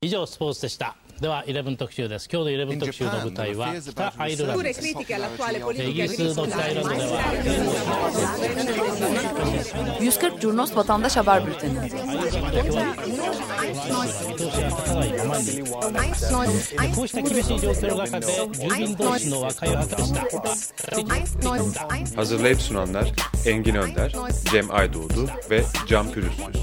以上スポーツでしたでは11特集です今日の11特集の舞台は北アイルランドですイギリスの北アイルランドでは140 Curnos Vatandaş Haber Bülteni. Hazırlayıp sunanlar Engin Önder, Cem Aydoğdu ve Can Pürüzsüz.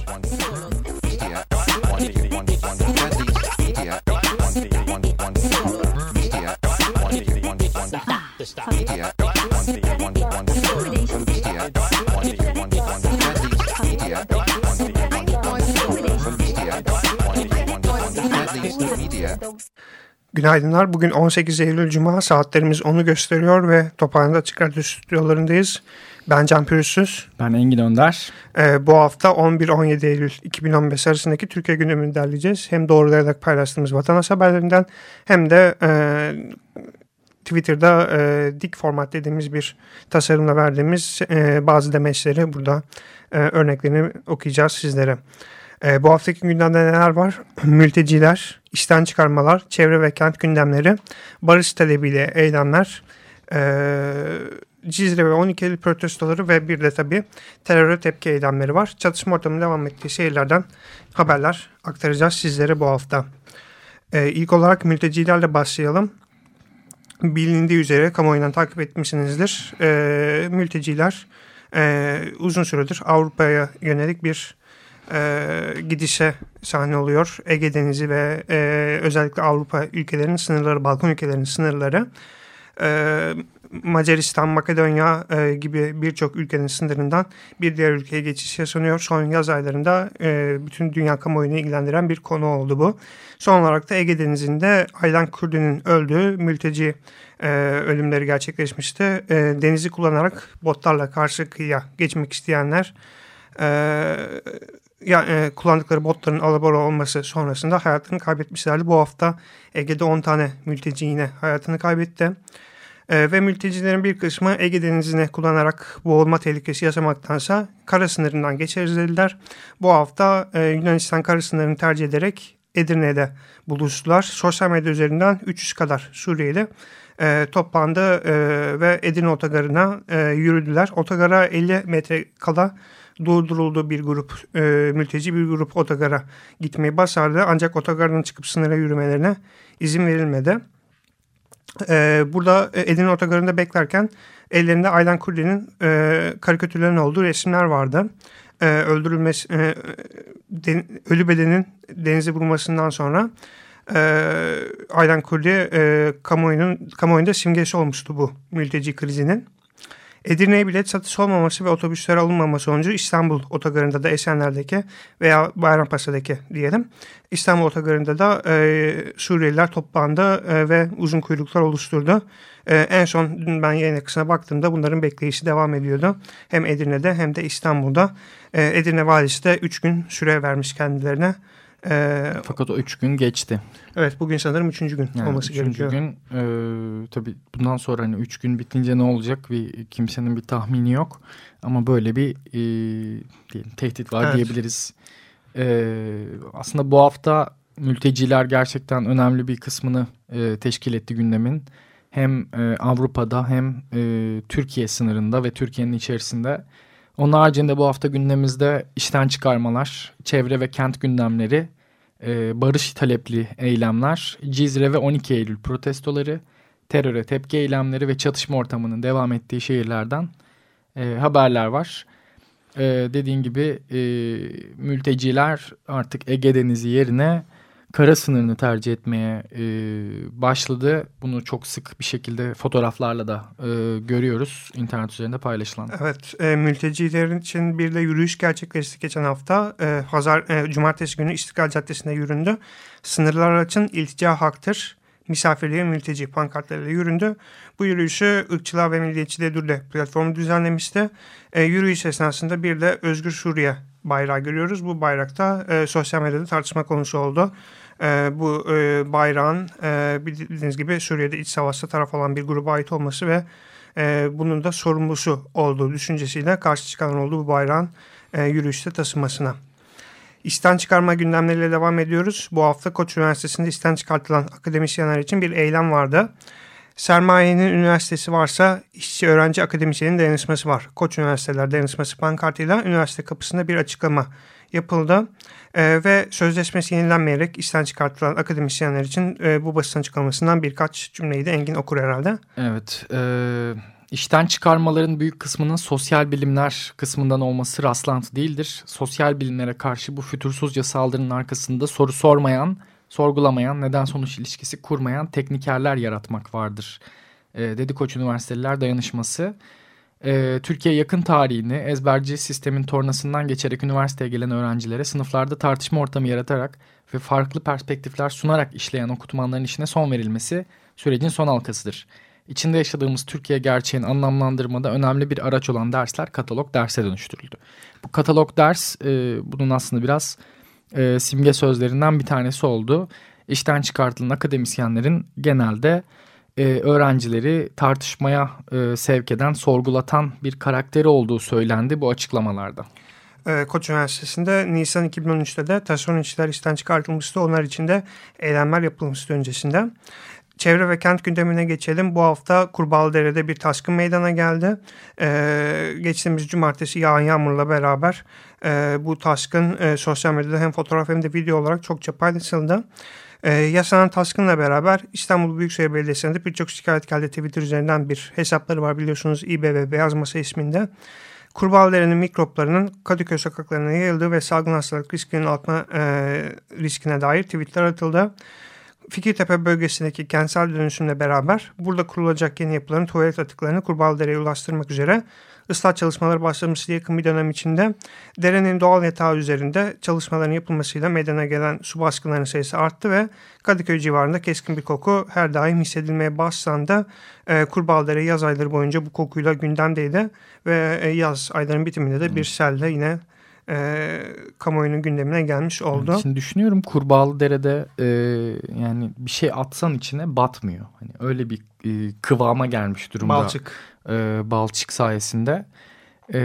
Günaydınlar. Bugün 18 Eylül Cuma saatlerimiz onu gösteriyor ve Tophane'de Açık Radyo stüdyolarındayız. Ben Can Pürüzsüz. Ben Engin Önder. Ee, bu hafta 11-17 Eylül 2015 arasındaki Türkiye gündemini derleyeceğiz. Hem doğrulayarak paylaştığımız vatandaş haberlerinden hem de e, Twitter'da e, dik format dediğimiz bir tasarımla verdiğimiz e, bazı demeçleri burada e, örneklerini okuyacağız sizlere. E, bu haftaki gündemde neler var? Mülteciler, işten çıkarmalar, çevre ve kent gündemleri, barış talebiyle eylemler, e, Cizre ve 12 Eylül protestoları ve bir de tabii teröre tepki eylemleri var. Çatışma ortamının devam ettiği şehirlerden haberler aktaracağız sizlere bu hafta. E, ilk olarak mültecilerle başlayalım. Bilindiği üzere kamuoyundan takip etmişsinizdir. E, mülteciler e, uzun süredir Avrupa'ya yönelik bir e, gidişe sahne oluyor. Ege Denizi ve e, özellikle Avrupa ülkelerinin sınırları, Balkan ülkelerinin sınırları e, Macaristan, Makedonya e, gibi birçok ülkenin sınırından bir diğer ülkeye geçiş yaşanıyor. Son yaz aylarında e, bütün dünya kamuoyunu ilgilendiren bir konu oldu bu. Son olarak da Ege Denizi'nde Aylan Kürdi'nin öldüğü mülteci e, ölümleri gerçekleşmişti. E, denizi kullanarak botlarla karşı kıyıya geçmek isteyenler e, ya, e, kullandıkları botların alabora olması sonrasında hayatını kaybetmişlerdi. Bu hafta Ege'de 10 tane mülteci yine hayatını kaybetti. E, ve mültecilerin bir kısmı Ege Denizi'ne kullanarak boğulma tehlikesi yaşamaktansa kara sınırından geçeriz dediler. Bu hafta e, Yunanistan kara sınırını tercih ederek Edirne'de buluştular. Sosyal medya üzerinden 300 kadar Suriyeli e, toplandı e, ve Edirne otogarına e, yürüdüler. Otogara 50 metre kala durduruldu bir grup e, mülteci bir grup otogara gitmeyi başardı. Ancak otogardan çıkıp sınıra yürümelerine izin verilmedi. E, burada Edirne otogarında beklerken ellerinde Aylan Kurdi'nin e, karikatürlerinin olduğu resimler vardı. E, öldürülmesi, e, den, ölü bedenin denize vurmasından sonra e, Aylan Kurdi e, kamuoyunun, kamuoyunda simgesi olmuştu bu mülteci krizinin. Edirne'ye bilet satışı olmaması ve otobüsler alınmaması sonucu İstanbul otogarında da Esenler'deki veya Bayrampaşa'daki diyelim İstanbul otogarında da e, Suriyeliler toplandı e, ve uzun kuyruklar oluşturdu. E, en son dün ben yayın akısına baktığımda bunların bekleyişi devam ediyordu. Hem Edirne'de hem de İstanbul'da. E, Edirne valisi de 3 gün süre vermiş kendilerine. Ee, Fakat o üç gün geçti. Evet bugün sanırım üçüncü gün yani olması üçüncü gerekiyor. Üçüncü gün e, tabii bundan sonra hani üç gün bitince ne olacak bir kimsenin bir tahmini yok. Ama böyle bir e, diyelim, tehdit var evet. diyebiliriz. E, aslında bu hafta mülteciler gerçekten önemli bir kısmını e, teşkil etti gündemin. Hem e, Avrupa'da hem e, Türkiye sınırında ve Türkiye'nin içerisinde. Onun haricinde bu hafta gündemimizde işten çıkarmalar, çevre ve kent gündemleri e, barış talepli eylemler, Cizre ve 12 Eylül protestoları, teröre tepki eylemleri ve çatışma ortamının devam ettiği şehirlerden e, haberler var. E, dediğin gibi e, mülteciler artık Ege Denizi yerine kara sınırını tercih etmeye e, başladı. Bunu çok sık bir şekilde fotoğraflarla da e, görüyoruz internet üzerinde paylaşılan. Evet, e, mültecilerin için bir de yürüyüş gerçekleşti geçen hafta. E, Hazar, e, Cumartesi günü İstiklal Caddesi'nde yüründü. Sınırlar açın iltica haktır. Misafirliğe mülteci pankartlarıyla yüründü. Bu yürüyüşü ırkçılığa ve milliyetçiliğe dürle platformu düzenlemişti. E, yürüyüş esnasında bir de Özgür Suriye bayrağı görüyoruz. Bu bayrakta e, sosyal medyada tartışma konusu oldu. E, bu e, bayrağın e, bildiğiniz gibi Suriye'de iç savaşta taraf olan bir gruba ait olması ve e, bunun da sorumlusu olduğu düşüncesiyle karşı çıkan olduğu bu bayrağın e, yürüyüşte taşınmasına. İşten çıkarma gündemleriyle devam ediyoruz. Bu hafta Koç Üniversitesi'nde işten çıkartılan akademisyenler için bir eylem vardı. Sermayenin üniversitesi varsa işçi öğrenci akademisyenin dayanışması var. Koç Üniversiteler dayanışması pankartıyla üniversite kapısında bir açıklama yapıldı. E, ve sözleşmesi yenilenmeyerek işten çıkartılan akademisyenler için e, bu basın açıklamasından birkaç cümleyi de Engin okur herhalde. Evet. E, işten çıkarmaların büyük kısmının sosyal bilimler kısmından olması rastlantı değildir. Sosyal bilimlere karşı bu fütursuzca saldırının arkasında soru sormayan, sorgulamayan, neden sonuç ilişkisi kurmayan teknikerler yaratmak vardır. E, dedi Üniversiteliler Dayanışması e, Türkiye yakın tarihini ezberci sistemin tornasından geçerek üniversiteye gelen öğrencilere sınıflarda tartışma ortamı yaratarak ve farklı perspektifler sunarak işleyen okutmanların işine son verilmesi sürecin son halkasıdır. İçinde yaşadığımız Türkiye gerçeğini anlamlandırmada önemli bir araç olan dersler katalog derse dönüştürüldü. Bu katalog ders e, bunun aslında biraz e, simge sözlerinden bir tanesi oldu. İşten çıkartılan akademisyenlerin genelde e, öğrencileri tartışmaya e, sevk eden, sorgulatan bir karakteri olduğu söylendi bu açıklamalarda. E, Koç Üniversitesi'nde Nisan 2013'te de işçiler işten çıkartılmıştı. Onlar için de eylemler yapılmıştı öncesinde. Çevre ve kent gündemine geçelim. Bu hafta Kurbağalıdere'de bir taşkın meydana geldi. Ee, geçtiğimiz cumartesi yağan yağmurla beraber e, bu taşkın e, sosyal medyada hem fotoğraf hem de video olarak çokça paylaşıldı. Ee, yaşanan taskınla beraber İstanbul Büyükşehir Belediyesi'nde birçok şikayet geldi. Twitter üzerinden bir hesapları var biliyorsunuz İBB Beyaz Masa isminde. Kurbağalarının mikroplarının Kadıköy sokaklarına yayıldığı ve salgın hastalık riskinin artma e, riskine dair tweetler atıldı. Fikirtepe bölgesindeki kentsel dönüşümle beraber burada kurulacak yeni yapıların tuvalet atıklarını Kurbağalıdere'ye ulaştırmak üzere ıslah çalışmaları başlaması yakın bir dönem içinde derenin doğal yatağı üzerinde çalışmaların yapılmasıyla meydana gelen su baskınlarının sayısı arttı ve Kadıköy civarında keskin bir koku her daim hissedilmeye başlandı. E, Kurbağadere yaz ayları boyunca bu kokuyla gündemdeydi ve e, yaz aylarının bitiminde de bir selle yine e, kamuoyunun gündemine gelmiş oldu. Şimdi düşünüyorum Kurbağalı Dere'de e, yani bir şey atsan içine batmıyor. Hani öyle bir e, kıvama gelmiş durumda. Balçık. E, balçık sayesinde. E,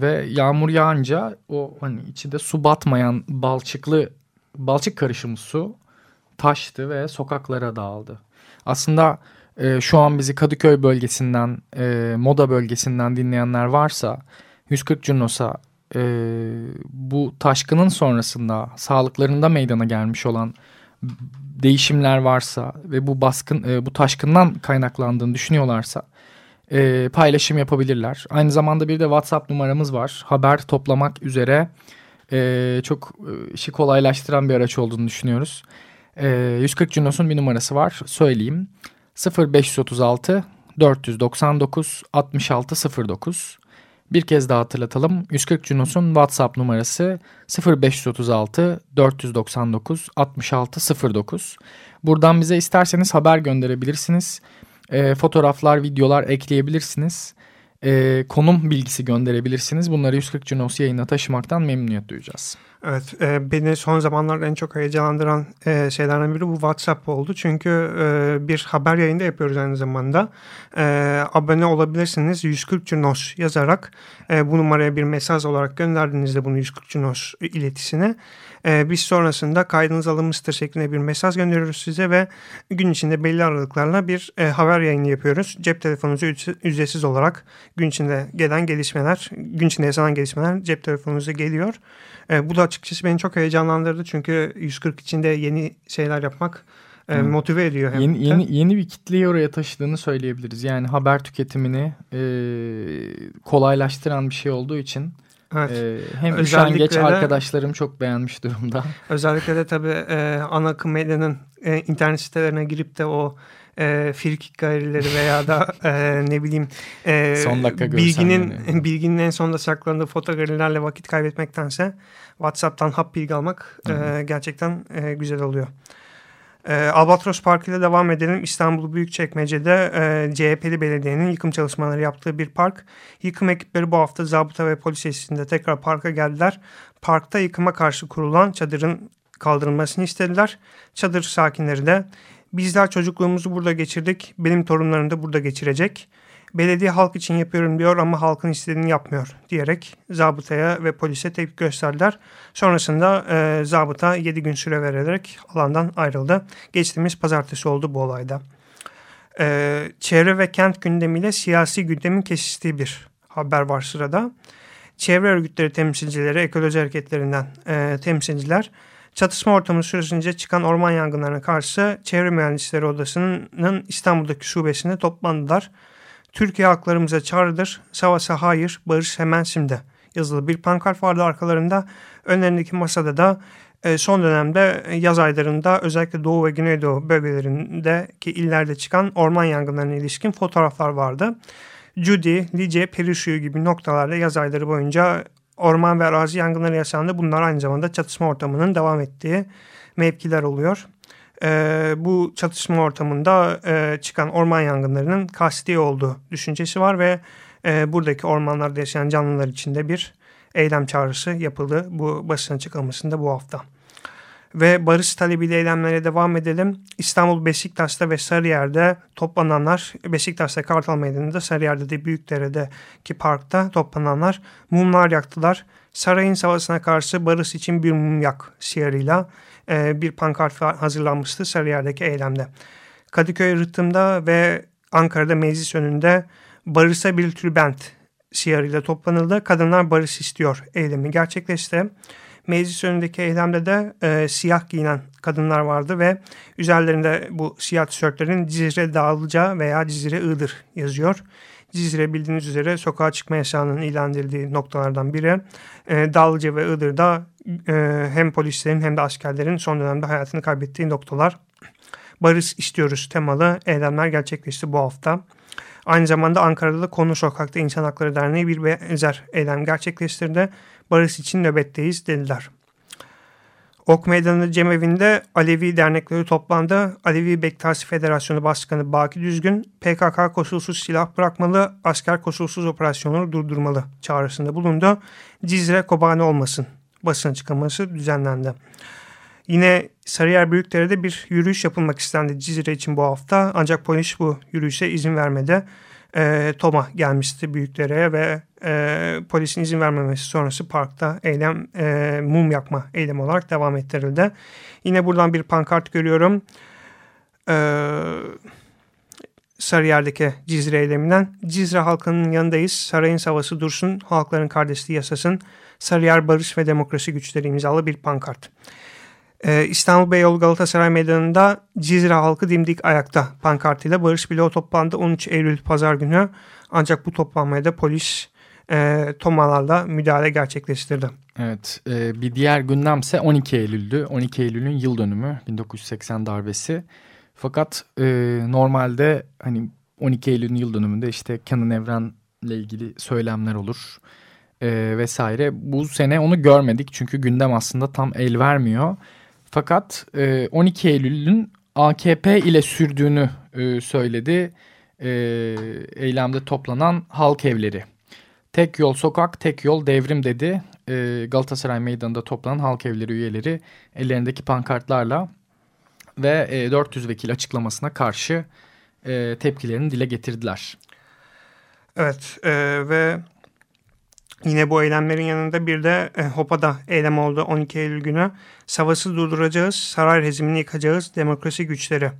ve yağmur yağınca o hani içinde su batmayan balçıklı balçık karışımı su taştı ve sokaklara dağıldı. Aslında e, şu an bizi Kadıköy bölgesinden, e, Moda bölgesinden dinleyenler varsa 140 Cunos'a e, bu taşkının sonrasında sağlıklarında meydana gelmiş olan değişimler varsa ve bu baskın e, bu taşkından kaynaklandığını düşünüyorlarsa e, paylaşım yapabilirler. Aynı zamanda bir de WhatsApp numaramız var. Haber toplamak üzere e, çok e, işi kolaylaştıran bir araç olduğunu düşünüyoruz. E, 140 Cunos'un bir numarası var. Söyleyeyim. 0536 499 6609 bir kez daha hatırlatalım. 140 Cunos'un WhatsApp numarası 0536 499 6609. Buradan bize isterseniz haber gönderebilirsiniz. E, fotoğraflar, videolar ekleyebilirsiniz. E, konum bilgisi gönderebilirsiniz. Bunları 140 Cunos yayına taşımaktan memnuniyet duyacağız. Evet, e, beni son zamanlarda en çok heyecanlandıran e, şeylerden biri bu WhatsApp oldu. Çünkü e, bir haber yayında yapıyoruz aynı zamanda. E, abone olabilirsiniz 140 Cunos yazarak e, bu numaraya bir mesaj olarak gönderdiğinizde bunu 140 Cunos iletisine e, biz sonrasında kaydınız alınmıştır şeklinde bir mesaj gönderiyoruz size ve gün içinde belli aralıklarla bir e, haber yayını yapıyoruz. Cep telefonunuza ücretsiz olarak gün içinde gelen gelişmeler, gün içinde yaşanan gelişmeler cep telefonunuza geliyor. E, bu da açıkçası beni çok heyecanlandırdı çünkü 140 içinde yeni şeyler yapmak e, motive ediyor. Hem yeni, yeni, yeni bir kitleyi oraya taşıdığını söyleyebiliriz. Yani haber tüketimini e, kolaylaştıran bir şey olduğu için Evet. Ee, hem üşengeç de, arkadaşlarım çok beğenmiş durumda. Özellikle de tabii e, ana akım medyanın e, internet sitelerine girip de o e, frikik galerileri veya da e, ne bileyim e, Son dakika bilginin yani. bilginin en sonunda saklandığı fotoğraflarla vakit kaybetmektense WhatsApp'tan hap bilgi almak e, gerçekten e, güzel oluyor. E, Albatros Parkı ile devam edelim. İstanbul Büyükçekmece'de e, CHP'li belediyenin yıkım çalışmaları yaptığı bir park. Yıkım ekipleri bu hafta zabıta ve polis eşliğinde tekrar parka geldiler. Parkta yıkıma karşı kurulan çadırın kaldırılmasını istediler. Çadır sakinleri de bizler çocukluğumuzu burada geçirdik. Benim torunlarım da burada geçirecek. Belediye halk için yapıyorum diyor ama halkın istediğini yapmıyor diyerek zabıtaya ve polise tepki gösterdiler. Sonrasında e, zabıta 7 gün süre vererek alandan ayrıldı. Geçtiğimiz pazartesi oldu bu olayda. E, çevre ve kent gündemiyle siyasi gündemin kesiştiği bir haber var sırada. Çevre örgütleri temsilcileri, ekoloji hareketlerinden e, temsilciler Çatışma ortamı süresince çıkan orman yangınlarına karşı Çevre Mühendisleri Odası'nın İstanbul'daki şubesinde toplandılar. Türkiye haklarımıza çağrıdır, savaşa hayır, barış hemen şimdi yazılı bir pankart vardı arkalarında. Önlerindeki masada da e, son dönemde yaz aylarında özellikle Doğu ve Güneydoğu bölgelerindeki illerde çıkan orman yangınlarına ilişkin fotoğraflar vardı. Judy, Lice, Perişuyu gibi noktalarda yaz ayları boyunca orman ve arazi yangınları yaşandı. Bunlar aynı zamanda çatışma ortamının devam ettiği mevkiler oluyor. E, bu çatışma ortamında e, çıkan orman yangınlarının kasti olduğu düşüncesi var ve e, buradaki ormanlarda yaşayan canlılar için de bir eylem çağrısı yapıldı bu basın açıklamasında bu hafta ve barış talebiyle eylemlere devam edelim. İstanbul Beşiktaş'ta ve Sarıyer'de toplananlar, Beşiktaş'ta Kartal Meydanı'nda, Sarıyer'de de Büyükdere'deki parkta toplananlar mumlar yaktılar. Sarayın savaşına karşı barış için bir mum yak şiarıyla e, bir pankart hazırlanmıştı Sarıyer'deki eylemde. Kadıköy Rıhtım'da ve Ankara'da meclis önünde barışa bir tülbent şiarıyla toplanıldı. Kadınlar barış istiyor eylemi gerçekleşti. Meclis önündeki eylemde de e, siyah giyinen kadınlar vardı ve üzerlerinde bu siyah tişörtlerin Cizre Dağlıca veya Cizre Iğdır yazıyor. Cizre bildiğiniz üzere sokağa çıkma yasağının ilan edildiği noktalardan biri. E, Dağlıca ve Iğdır'da e, hem polislerin hem de askerlerin son dönemde hayatını kaybettiği noktalar. Barış istiyoruz temalı eylemler gerçekleşti bu hafta. Aynı zamanda Ankara'da da Konu Sokak'ta İnsan Hakları Derneği bir benzer eylem gerçekleştirdi barış için nöbetteyiz dediler. Ok Meydanı Cemevi'nde Alevi dernekleri toplandı. Alevi Bektaşi Federasyonu Başkanı Baki Düzgün, PKK koşulsuz silah bırakmalı, asker koşulsuz operasyonları durdurmalı çağrısında bulundu. Cizre Kobane olmasın basın açıklaması düzenlendi. Yine Sarıyer Büyükdere'de bir yürüyüş yapılmak istendi Cizre için bu hafta ancak polis bu yürüyüşe izin vermedi. E, Toma gelmişti Büyükdere'ye ve e, polisin izin vermemesi sonrası parkta eylem e, mum yakma eylemi olarak devam ettirildi. Yine buradan bir pankart görüyorum. E, Sarıyer'deki Cizre eyleminden. Cizre halkının yanındayız. Sarayın savası dursun. Halkların kardeşliği yasasın. Sarıyer Barış ve Demokrasi Güçleri imzalı bir pankart. Ee, İstanbul Beyoğlu Galatasaray Meydanı'nda Cizre halkı dimdik ayakta pankartıyla Barış Bloğu toplandı 13 Eylül pazar günü. Ancak bu toplanmaya da polis e, tomalarla müdahale gerçekleştirdi. Evet e, bir diğer gündemse 12 Eylül'dü. 12 Eylül'ün yıl dönümü 1980 darbesi. Fakat e, normalde hani 12 Eylül'ün yıl dönümünde işte Kenan Evren'le ilgili söylemler olur e, vesaire. Bu sene onu görmedik çünkü gündem aslında tam el vermiyor. Fakat e, 12 Eylül'ün AKP ile sürdüğünü e, söyledi e, eylemde toplanan halk evleri. Tek yol sokak, tek yol devrim dedi. E, Galatasaray Meydanı'nda toplanan halk evleri üyeleri ellerindeki pankartlarla ve e, 400 vekil açıklamasına karşı e, tepkilerini dile getirdiler. Evet e, ve yine bu eylemlerin yanında bir de e, HOPA'da eylem oldu 12 Eylül günü. Savaşı durduracağız, saray rejimini yıkacağız, demokrasi güçleri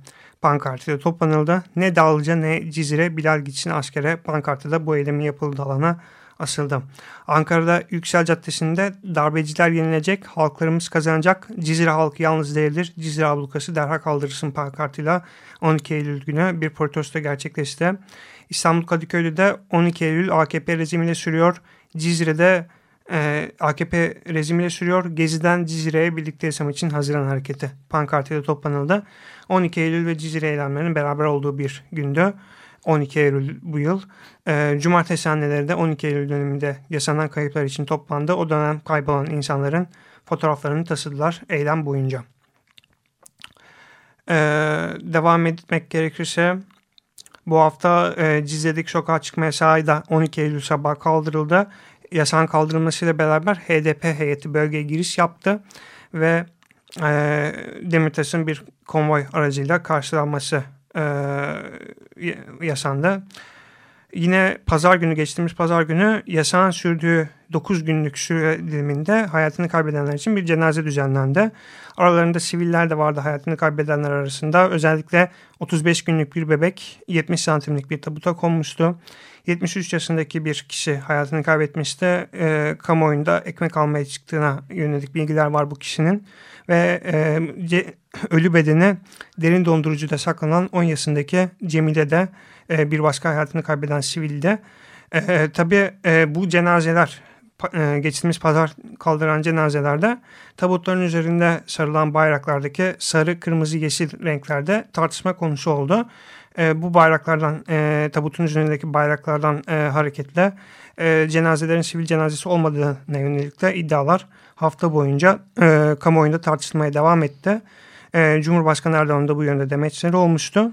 pankartıyla toplanıldı. Ne Dallıca ne Cizre Bilal gitsin askere pankartıda bu eylemin yapıldığı alana asıldı. Ankara'da Yüksel Caddesi'nde darbeciler yenilecek, halklarımız kazanacak, Cizre halkı yalnız değildir, Cizre ablukası derhal kaldırırsın pankartıyla 12 Eylül günü bir protesto gerçekleşti. İstanbul Kadıköy'de de 12 Eylül AKP rejimiyle sürüyor. Cizre'de e, AKP rejimiyle sürüyor. Gezi'den Cizre'ye birlikte yaşam için Haziran Hareketi pankartıyla toplanıldı. 12 Eylül ve Cizre eylemlerinin beraber olduğu bir gündü. 12 Eylül bu yıl. E, Cumartesi anneleri de 12 Eylül döneminde yaşanan kayıplar için toplandı. O dönem kaybolan insanların fotoğraflarını taşıdılar eylem boyunca. E, devam etmek gerekirse bu hafta e, Cizre'deki sokağa çıkma yasağı da 12 Eylül sabah kaldırıldı. Yasağın kaldırılmasıyla beraber HDP heyeti bölgeye giriş yaptı ve e, Demirtaş'ın bir konvoy aracıyla karşılanması e, yaşandı. Yine pazar günü geçtiğimiz pazar günü yasağın sürdüğü 9 günlük süre diliminde hayatını kaybedenler için bir cenaze düzenlendi. Aralarında siviller de vardı hayatını kaybedenler arasında. Özellikle 35 günlük bir bebek 70 santimlik bir tabuta konmuştu. 73 yaşındaki bir kişi hayatını kaybetmişti. E, kamuoyunda ekmek almaya çıktığına yönelik bilgiler var bu kişinin. Ve e, ölü bedeni derin dondurucuda saklanan 10 yaşındaki Cemile de e, bir başka hayatını kaybeden sivilde. E, tabii e, bu cenazeler e, geçtiğimiz pazar kaldıran cenazelerde tabutların üzerinde sarılan bayraklardaki sarı, kırmızı, yeşil renklerde tartışma konusu oldu. E, bu bayraklardan, e, tabutun üzerindeki bayraklardan e, hareketle e, cenazelerin sivil cenazesi olmadığına yönelik de iddialar hafta boyunca e, kamuoyunda tartışılmaya devam etti. E, Cumhurbaşkanı Erdoğan da bu yönde demeçleri olmuştu.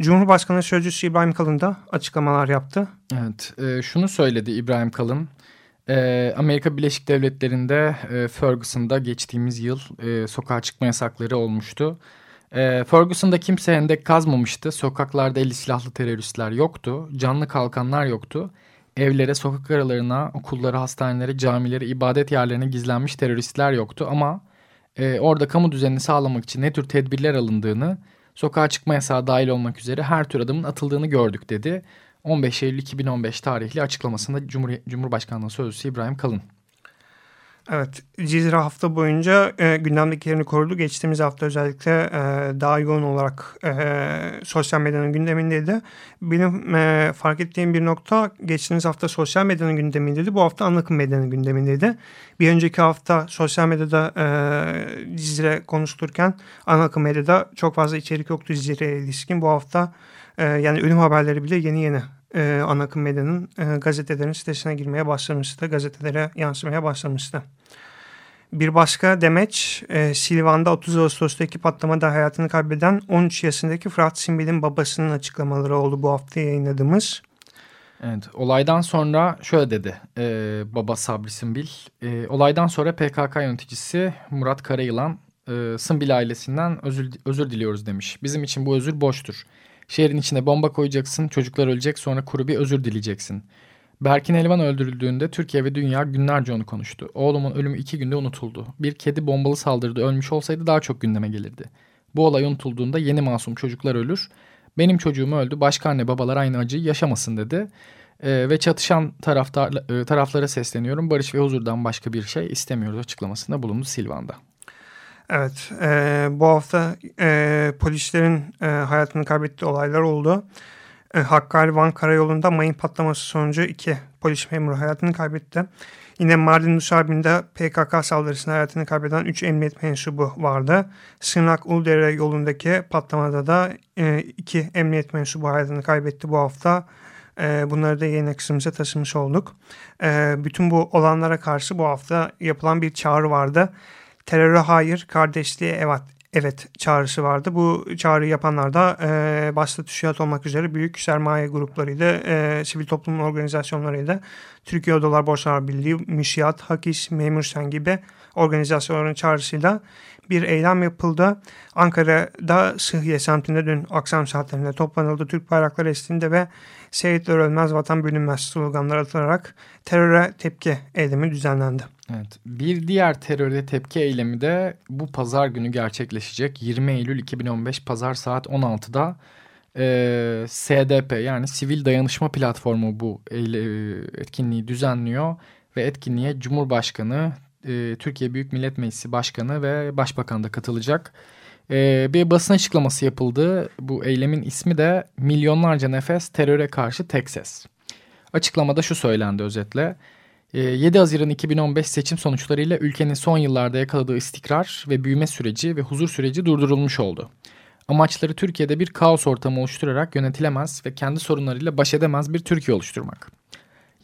Cumhurbaşkanı Sözcüsü İbrahim Kalın da açıklamalar yaptı. Evet, e, şunu söyledi İbrahim Kalın. E, Amerika Birleşik Devletleri'nde e, Ferguson'da geçtiğimiz yıl e, sokağa çıkma yasakları olmuştu. E, Ferguson'da kimse hendek kazmamıştı. Sokaklarda eli silahlı teröristler yoktu. Canlı kalkanlar yoktu. Evlere, sokak aralarına, okullara, hastanelere, camilere, ibadet yerlerine gizlenmiş teröristler yoktu. Ama e, orada kamu düzenini sağlamak için ne tür tedbirler alındığını, sokağa çıkma yasağı dahil olmak üzere her tür adımın atıldığını gördük dedi. 15 Eylül 2015 tarihli açıklamasında Cumhur Cumhurbaşkanlığı Sözcüsü İbrahim Kalın. Evet, Cizre hafta boyunca e, gündemdeki yerini korudu. Geçtiğimiz hafta özellikle e, daha yoğun olarak e, sosyal medyanın gündemindeydi. Benim e, fark ettiğim bir nokta geçtiğimiz hafta sosyal medyanın gündemindeydi. Bu hafta akım medyanın gündemindeydi. Bir önceki hafta sosyal medyada e, Cizre konuşulurken ana akım medyada çok fazla içerik yoktu Cizre'ye ilişkin. Bu hafta e, yani ölüm haberleri bile yeni yeni e, ana akım medyanın e, gazetelerin sitesine girmeye başlamıştı. Gazetelere yansımaya başlamıştı. Bir başka demeç e, Silvan'da 30 Ağustos'taki patlamada hayatını kaybeden 13 yaşındaki Fırat Simbil'in babasının açıklamaları oldu bu hafta yayınladığımız. Evet, olaydan sonra şöyle dedi e, baba Sabri Simbil. E, olaydan sonra PKK yöneticisi Murat Karayılan e, Simbil ailesinden özür, özür diliyoruz demiş. Bizim için bu özür boştur. Şehrin içine bomba koyacaksın, çocuklar ölecek sonra kuru bir özür dileyeceksin. Berkin Elvan öldürüldüğünde Türkiye ve dünya günlerce onu konuştu. Oğlumun ölümü iki günde unutuldu. Bir kedi bombalı saldırıda ölmüş olsaydı daha çok gündeme gelirdi. Bu olay unutulduğunda yeni masum çocuklar ölür. Benim çocuğum öldü, başka anne babalar aynı acıyı yaşamasın dedi. Ee, ve çatışan taraftar, e, taraflara sesleniyorum. Barış ve huzurdan başka bir şey istemiyoruz açıklamasında bulundu Silvan'da. Evet, e, bu hafta e, polislerin e, hayatını kaybettiği olaylar oldu. E, Hakkari Van Karayolu'nda mayın patlaması sonucu iki polis memuru hayatını kaybetti. Yine Mardin Nusaybin'de PKK saldırısında hayatını kaybeden 3 emniyet mensubu vardı. Sırnak Uludere yolundaki patlamada da e, iki emniyet mensubu hayatını kaybetti bu hafta. E, bunları da yayın kısmımıza taşımış olduk. E, bütün bu olanlara karşı bu hafta yapılan bir çağrı vardı. Teröre hayır, kardeşliğe evet, evet çağrısı vardı. Bu çağrı yapanlar da e, başta TÜSİAD olmak üzere büyük sermaye gruplarıyla, e, sivil toplum organizasyonlarıyla Türkiye Odalar Borsalar Birliği, Müşiyat, Hakis, Memursen gibi organizasyonların çağrısıyla bir eylem yapıldı. Ankara'da Sıhhiye semtinde dün akşam saatlerinde toplanıldı. Türk bayrakları eşliğinde ve Seyitler ölmez, vatan bölünmez sloganlar atılarak teröre tepki eylemi düzenlendi. Evet. Bir diğer teröre tepki eylemi de bu pazar günü gerçekleşecek. 20 Eylül 2015 pazar saat 16'da e, SDP yani Sivil Dayanışma Platformu bu eyle, etkinliği düzenliyor. Ve etkinliğe Cumhurbaşkanı, e, Türkiye Büyük Millet Meclisi Başkanı ve Başbakan da katılacak. E, bir basın açıklaması yapıldı. Bu eylemin ismi de Milyonlarca Nefes Teröre Karşı Tek Ses. Açıklamada şu söylendi özetle. 7 ee, Haziran 2015 seçim sonuçlarıyla ülkenin son yıllarda yakaladığı istikrar ve büyüme süreci ve huzur süreci durdurulmuş oldu. Amaçları Türkiye'de bir kaos ortamı oluşturarak yönetilemez ve kendi sorunlarıyla baş edemez bir Türkiye oluşturmak.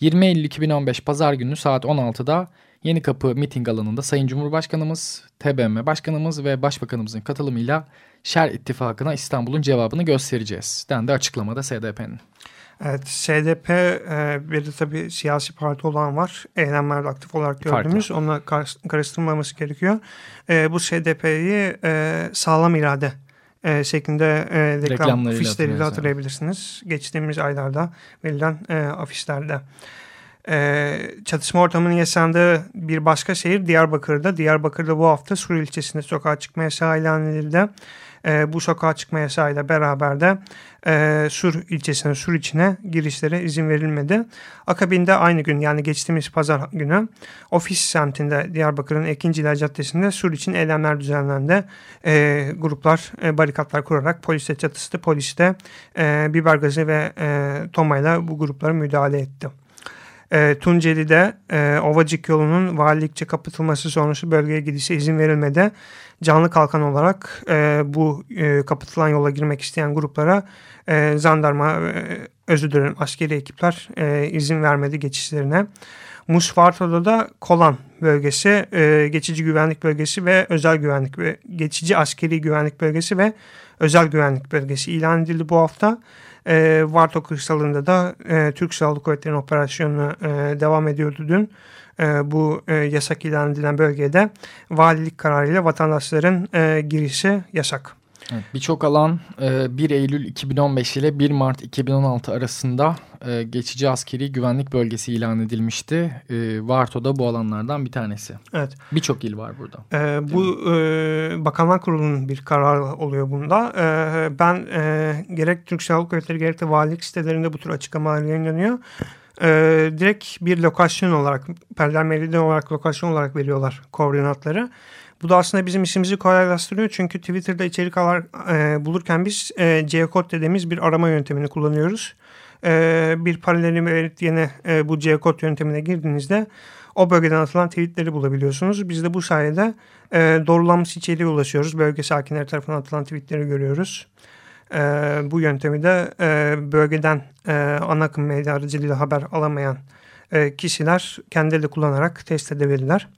20 Eylül 2015 Pazar günü saat 16'da Yeni Kapı miting alanında Sayın Cumhurbaşkanımız, TBMM Başkanımız ve Başbakanımızın katılımıyla Şer İttifakı'na İstanbul'un cevabını göstereceğiz. Dendi açıklamada SDP'nin. Evet, SDP e, bir de tabii siyasi parti olan var. Eylemlerde aktif olarak gördüğümüz. Farklı. Onunla karıştırılmaması gerekiyor. E, bu SDP'yi e, sağlam irade e, şeklinde e, reklam afişleriyle hatırlayabilirsiniz. Geçtiğimiz aylarda verilen e, afişlerde. E, çatışma ortamının yaşandığı bir başka şehir Diyarbakır'da. Diyarbakır'da bu hafta Sur ilçesinde sokağa çıkma yasağı ilan edildi. E, bu sokağa çıkma yasağıyla beraber de e, Sur ilçesine, Sur içine girişlere izin verilmedi. Akabinde aynı gün yani geçtiğimiz pazar günü ofis semtinde Diyarbakır'ın Ekinciler Caddesi'nde Sur için eylemler düzenlendi. E, gruplar e, barikatlar kurarak polise çatıştı. Polis de e, biber gazı ve e, tomayla bu gruplara müdahale etti. E, Tunceli'de e, Ovacık yolunun valilikçe kapatılması sonrası bölgeye gidişe izin verilmedi. Canlı kalkan olarak e, bu e, kapatılan yola girmek isteyen gruplara e, zandarma, e, özür dilerim askeri ekipler e, izin vermedi geçişlerine. Musfarta'da da Kolan bölgesi, e, geçici güvenlik bölgesi ve özel güvenlik ve geçici askeri güvenlik bölgesi ve özel güvenlik bölgesi ilan edildi bu hafta. E, Varto kırsalında da e, Türk Silahlı Kuvvetleri'nin operasyonu e, devam ediyordu dün. E, bu e, yasak ilan edilen bölgede valilik kararıyla vatandaşların e, girişi yasak. Evet, Birçok alan 1 e, Eylül 2015 ile 1 Mart 2016 arasında e, geçici askeri güvenlik bölgesi ilan edilmişti. E, Varto da bu alanlardan bir tanesi. Evet. Birçok il var burada. E, bu e, Bakanlar Kurulu'nun bir kararı oluyor bunda. E, ben e, gerek Türk Silahlı Kuvvetleri gerek de valilik sitelerinde bu tür açıklamalar yayınlanıyor. E, direkt bir lokasyon olarak, Perler Meridyen olarak lokasyon olarak veriyorlar koordinatları. Bu da aslında bizim işimizi kolaylaştırıyor. Çünkü Twitter'da içerik alar, e, bulurken biz e, G-Code dediğimiz bir arama yöntemini kullanıyoruz. E, bir paralelini verip e, bu G-Code yöntemine girdiğinizde o bölgeden atılan tweetleri bulabiliyorsunuz. Biz de bu sayede e, doğrulanmış içeriğe ulaşıyoruz. Bölge sakinleri tarafından atılan tweetleri görüyoruz. E, bu yöntemi de e, bölgeden e, ana akım medya aracılığıyla haber alamayan e, kişiler kendileri kullanarak test edebilirler.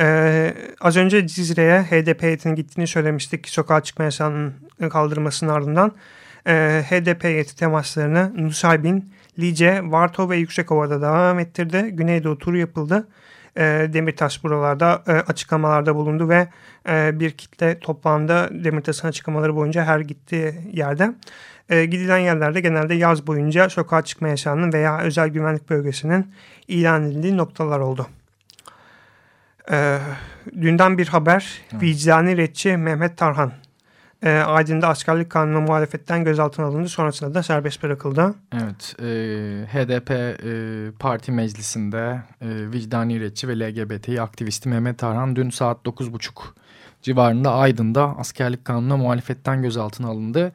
Ee, az önce Cizre'ye HDP heyetinin gittiğini söylemiştik sokağa çıkma yasağının kaldırmasının ardından. Ee, HDP heyeti temaslarını Nusaybin, Lice, Varto ve Yüksekova'da devam ettirdi. Güneydoğu turu yapıldı. Ee, Demirtaş buralarda e, açıklamalarda bulundu ve e, bir kitle toplandı Demirtaş'ın açıklamaları boyunca her gittiği yerde. E, gidilen yerlerde genelde yaz boyunca sokağa çıkma yasağının veya özel güvenlik bölgesinin ilan edildiği noktalar oldu. E, dünden bir haber. Evet. Vicdani retçi Mehmet Tarhan. E, Aydın'da askerlik kanunu muhalefetten gözaltına alındı. Sonrasında da serbest bırakıldı. Evet. E, HDP e, parti meclisinde e, vicdani retçi ve LGBT aktivisti Mehmet Tarhan dün saat 9.30 civarında Aydın'da askerlik kanununa muhalefetten gözaltına alındı.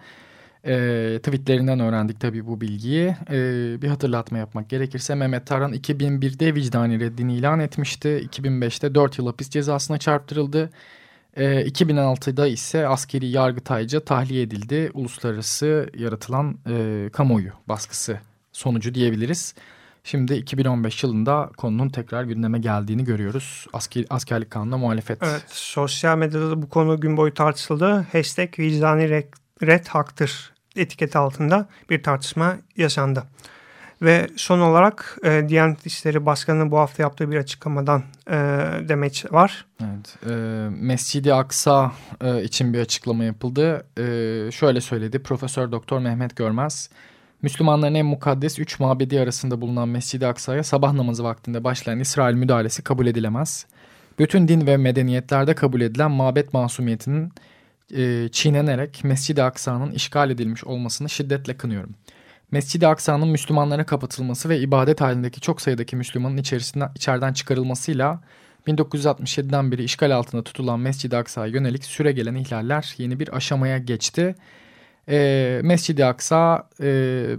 E, tweetlerinden öğrendik tabii bu bilgiyi. E, bir hatırlatma yapmak gerekirse Mehmet Tarhan 2001'de vicdani reddini ilan etmişti. 2005'te 4 yıl hapis cezasına çarptırıldı. E, 2006'da ise askeri yargıtayca tahliye edildi. Uluslararası yaratılan e, kamuoyu baskısı sonucu diyebiliriz. Şimdi 2015 yılında konunun tekrar gündeme geldiğini görüyoruz. Asker, askerlik kanununa muhalefet. Evet, sosyal medyada da bu konu gün boyu tartışıldı. Hashtag vicdani red haktır etiketi altında bir tartışma yaşandı. Ve son olarak e, Diyanet İşleri Başkanı'nın bu hafta yaptığı bir açıklamadan e, demeç var. Evet, e, Mescid-i Aksa e, için bir açıklama yapıldı. E, şöyle söyledi Profesör Doktor Mehmet Görmez. Müslümanların en mukaddes üç mabedi arasında bulunan Mescid-i Aksa'ya sabah namazı vaktinde başlayan İsrail müdahalesi kabul edilemez. Bütün din ve medeniyetlerde kabul edilen mabet masumiyetinin e, çiğnenerek Mescid-i Aksa'nın işgal edilmiş olmasını şiddetle kınıyorum. Mescid-i Aksa'nın Müslümanlara kapatılması ve ibadet halindeki çok sayıdaki Müslümanın içerisinden, içeriden çıkarılmasıyla 1967'den beri işgal altında tutulan Mescid-i Aksa'ya yönelik süre gelen ihlaller yeni bir aşamaya geçti e, Mescid-i Aksa e,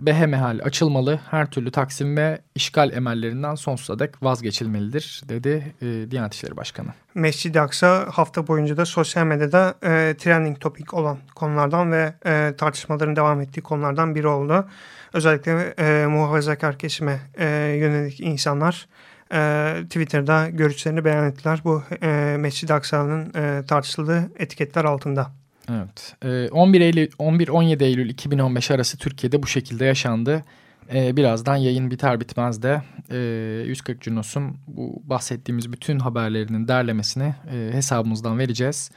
behemehal açılmalı, her türlü taksim ve işgal emellerinden sonsuza dek vazgeçilmelidir dedi e, Diyanet İşleri Başkanı. Mescid-i Aksa hafta boyunca da sosyal medyada e, trending topik olan konulardan ve e, tartışmaların devam ettiği konulardan biri oldu. Özellikle e, muhafazakar kesime e, yönelik insanlar e, Twitter'da görüşlerini beyan ettiler. Bu e, Mescid-i Aksa'nın e, tartışıldığı etiketler altında. Evet. 11 Eylül 11-17 Eylül 2015 arası Türkiye'de bu şekilde yaşandı. Ee, birazdan yayın biter bitmez de 140 Cunos'un bu bahsettiğimiz bütün haberlerinin derlemesini e, hesabımızdan vereceğiz.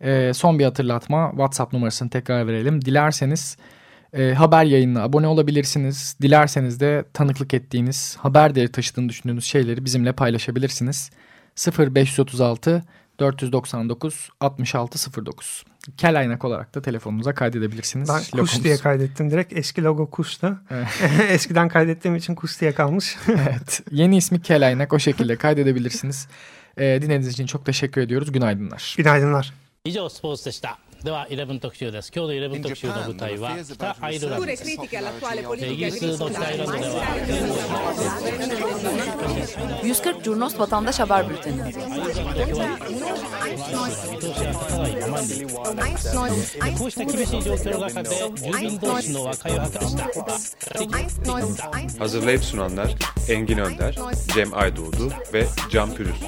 E, son bir hatırlatma WhatsApp numarasını tekrar verelim. Dilerseniz e, haber yayınına abone olabilirsiniz. Dilerseniz de tanıklık ettiğiniz haber değeri taşıdığını düşündüğünüz şeyleri bizimle paylaşabilirsiniz. 0536 499 6609. Kel aynak olarak da telefonunuza kaydedebilirsiniz. Ben Logomuz. Kuş diye kaydettim direkt. Eski logo Kuş'tu. Evet. Eskiden kaydettiğim için Kuş diye kalmış. evet. Yeni ismi Kel aynak o şekilde kaydedebilirsiniz. Ee, dinlediğiniz için çok teşekkür ediyoruz. Günaydınlar. Günaydınlar. 以上スポーツでした。 では11特集です今日の11特集の舞台は北アイルランドですイギリスの北アイルランドでは140 Curnos Vatandaş Haber Bülteni こうした厳しい状況の中で住民同士の和解を図りした Hazırlayıp sunanlar Engin Önder, Cem Aydoğdu ve Can Pürüzsüz.